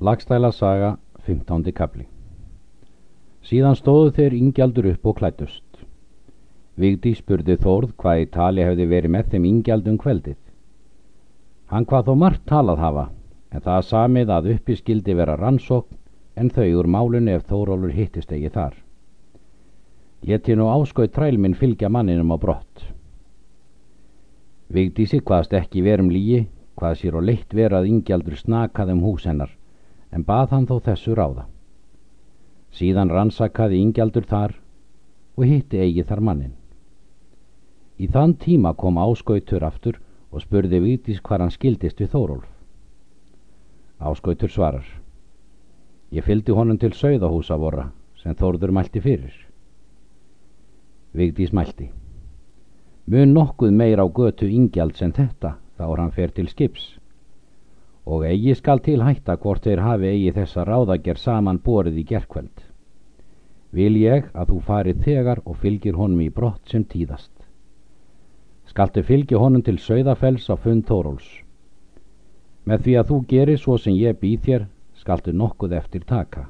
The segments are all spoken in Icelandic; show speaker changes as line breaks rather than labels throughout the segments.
Lagstæla saga, 15. kapli Síðan stóðu þeir ingjaldur upp og klættust. Vigdi spurði Þórð hvað í tali hefði verið með þeim ingjaldum kveldið. Hann hvað þó margt talað hafa, en það samið að uppi skildi vera rannsókn en þau úr málunni ef Þórólur hittist eigi þar. Leti nú áskauð trælminn fylgja manninum á brott. Vigdísi hvaðst ekki verum lígi, hvað sér og leitt verað ingjaldur snakað um hús hennar en bað hann þó þessu ráða. Síðan rannsakaði ingjaldur þar og hitti eigi þar mannin. Í þann tíma kom áskautur aftur og spurði Vítis hvað hann skildist við Þórólf. Áskautur svarar. Ég fylgdi honum til sögðahúsa vorra sem Þórður mælti fyrir. Vigdís mælti. Mun nokkuð meir á götu ingjald sem þetta þá er hann fer til skips og eigi skal til hætta hvort þeir hafi eigi þessa ráðager saman borið í gerkveld. Vil ég að þú farið þegar og fylgir honum í brott sem tíðast. Skaltu fylgi honum til sögðafells á fund Tóróls. Með því að þú gerir svo sem ég býð þér, skaltu nokkuð eftir taka.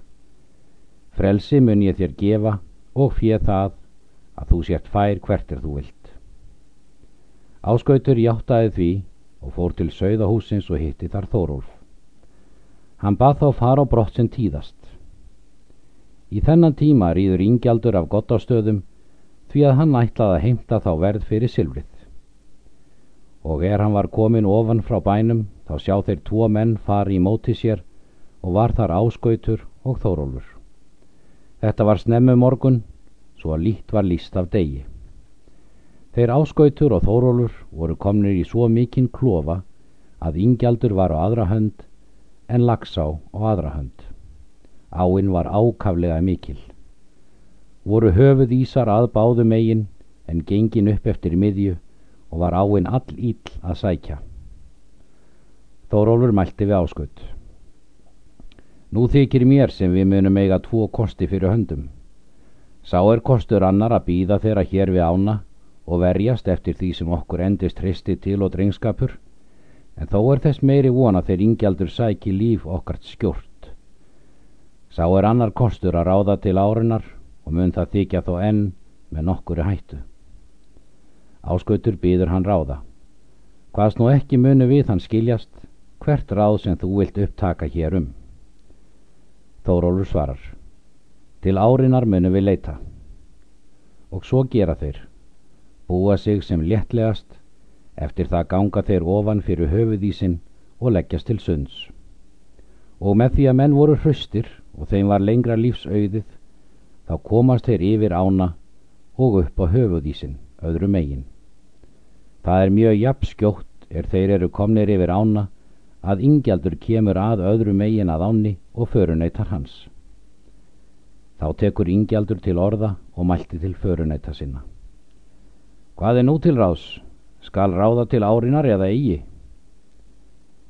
Frelsi mun ég þér gefa og fjöð það að þú sért fær hvert er þú vilt. Áskautur hjáttaði því og fór til sögðahúsins og hitti þar Þórólf. Hann bað þá fara á brott sem tíðast. Í þennan tíma rýður ingjaldur af gott ástöðum því að hann ætlaði að heimta þá verð fyrir silfrið. Og er hann var komin ofan frá bænum þá sjá þeir tvo menn fari í móti sér og var þar áskautur og Þórólfur. Þetta var snemmu morgun svo að lít var líst af degi. Þeir áskautur og þórólur voru komnir í svo mikinn klofa að ingjaldur var á aðra hönd en lagsá á aðra hönd. Áinn var ákaflega mikil. Voru höfuð ísar að báðu megin en gengin upp eftir miðju og var áinn all íll að sækja. Þórólfur mælti við áskaut. Nú þykir mér sem við munum eiga tvo kosti fyrir höndum. Sá er kostur annar að býða þeirra hér við ána og verjast eftir því sem okkur endist hristi til og drengskapur, en þó er þess meiri vona þegar ingjaldur sæki líf okkart skjort. Sá er annar kostur að ráða til árunar og mun það þykja þó enn með nokkuri hættu. Áskautur býður hann ráða. Hvaðs nú ekki munu við hann skiljast, hvert ráð sem þú vilt upptaka hér um? Þórólur svarar. Til árinar munu við leita. Og svo gera þeir búa sig sem léttlegast, eftir það ganga þeir ofan fyrir höfuðísin og leggjast til sunds. Og með því að menn voru hraustir og þeim var lengra lífsauðið, þá komast þeir yfir ána og upp á höfuðísin, öðru megin. Það er mjög jafn skjótt er þeir eru komnir yfir ána að ingjaldur kemur að öðru megin að áni og förunættar hans. Þá tekur ingjaldur til orða og mælti til förunætta sinna. Hvað er nú til ráðs? Skal ráða til árinar eða eigi?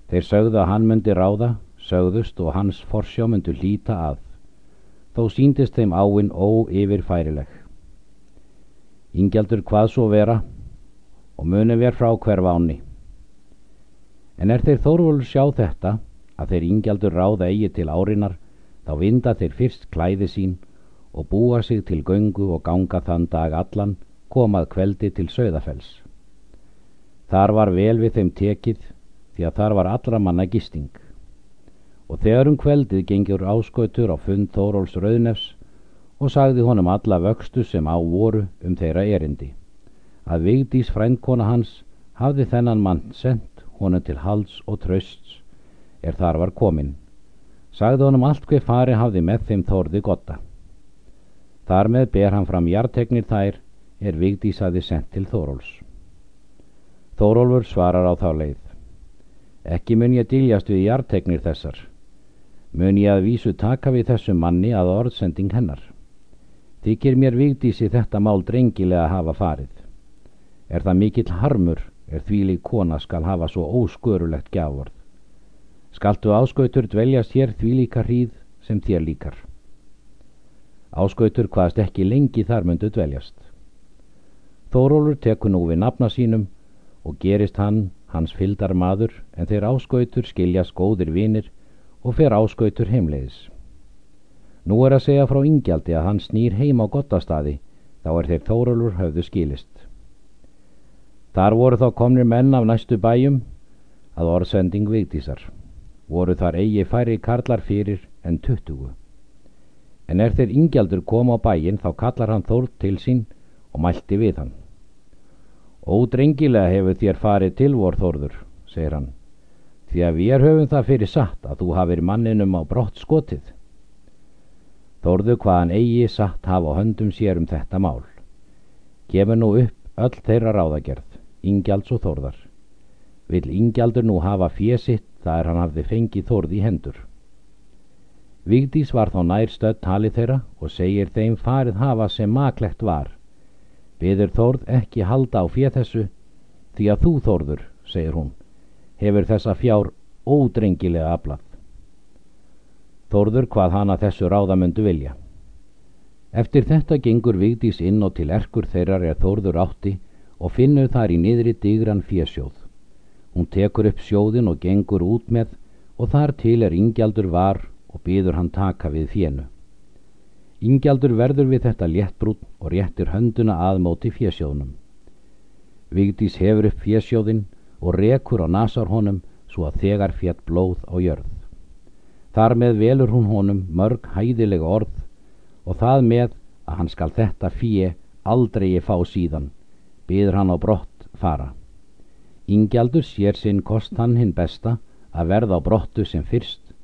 Þeir sögðu að hann myndi ráða, sögðust og hans forsjá myndi líta að. Þó síndist þeim áinn óyfirfærileg. Ingjaldur hvað svo vera og muni ver frá hverfa áni. En er þeir þórvölu sjá þetta að þeir ingjaldur ráða eigi til árinar þá vinda þeir fyrst klæði sín og búa sig til göngu og ganga þann dag allan komað kveldi til Söðafells. Þar var vel við þeim tekið því að þar var allra manna gisting. Og þegar um kveldið gengjur áskautur á fund Þóróls Rauðnefs og sagði honum alla vöxtu sem á voru um þeirra erindi. Að Vigdís frændkona hans hafði þennan mann sendt honum til hals og trösts er þar var komin. Sagði honum allt hver fari hafði með þeim þórði gotta. Þar með ber hann fram jartegnir þær er Vigdís aði sendt til Þóróls. Þórólfur svarar á þá leið. Ekki mun ég diljast við jartegnir þessar. Mun ég að vísu taka við þessu manni að orðsending hennar. Þykir mér Vigdísi þetta mál drengilega hafa farið. Er það mikill harmur er þvílig kona skal hafa svo óskörulegt gjafvörð. Skaltu áskautur dveljast hér þvílíka hríð sem þér líkar. Áskautur hvaðst ekki lengi þar myndu dveljast. Þórólur tekur nú við nafna sínum og gerist hann hans fyldar maður en þeir áskautur skiljast góðir vinir og fer áskautur heimleiðis. Nú er að segja frá ingjaldi að hann snýr heim á gottastadi, þá er þeir Þórólur höfðu skilist. Þar voru þá komnir menn af næstu bæjum að orðsending vigdísar. Voru þar eigi færi karlar fyrir en tuttugu. En er þeir ingjaldur koma á bæin þá kallar hann Þórð til sín og mælti við hann. Ódrengilega hefur þér farið til vor Þórður, segir hann, því að við höfum það fyrir satt að þú hafið manninum á brott skotið. Þórðu hvaðan eigi satt hafa höndum sér um þetta mál. Gefur nú upp öll þeirra ráðagerð, ingjalds og þórðar. Vil ingjaldur nú hafa fésitt þar hann hafði fengið þórð í hendur. Vigdís var þá nær stödd talið þeirra og segir þeim farið hafa sem maklegt var. Beður þórð ekki halda á fér þessu, því að þú þórður, segir hún, hefur þessa fjár ódrengilega aflað. Þórður hvað hana þessu ráðamöndu vilja. Eftir þetta gengur Vigdís inn og til erkur þeirrar er Þórður átti og finnur þar í niðri digran fjesjóð. Hún tekur upp sjóðin og gengur út með og þar til er ingjaldur var og býður hann taka við fjennu. Ingjaldur verður við þetta léttbrút og réttir hönduna aðmóti fjesjóðnum. Vigdís hefur upp fjesjóðin og rekur á nasar honum svo að þegar fjett blóð á jörð. Þar með velur hún honum mörg hæðilega orð og það með að hann skal þetta fíi aldrei fá síðan, byður hann á brott fara. Ingjaldur sér sinn kost hann hinn besta að verða á brottu sem fyrst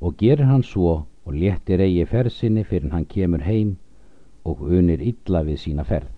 og gerir hann svo og léttir eigi fersinni fyrir hann kemur heim og unir illa við sína ferð.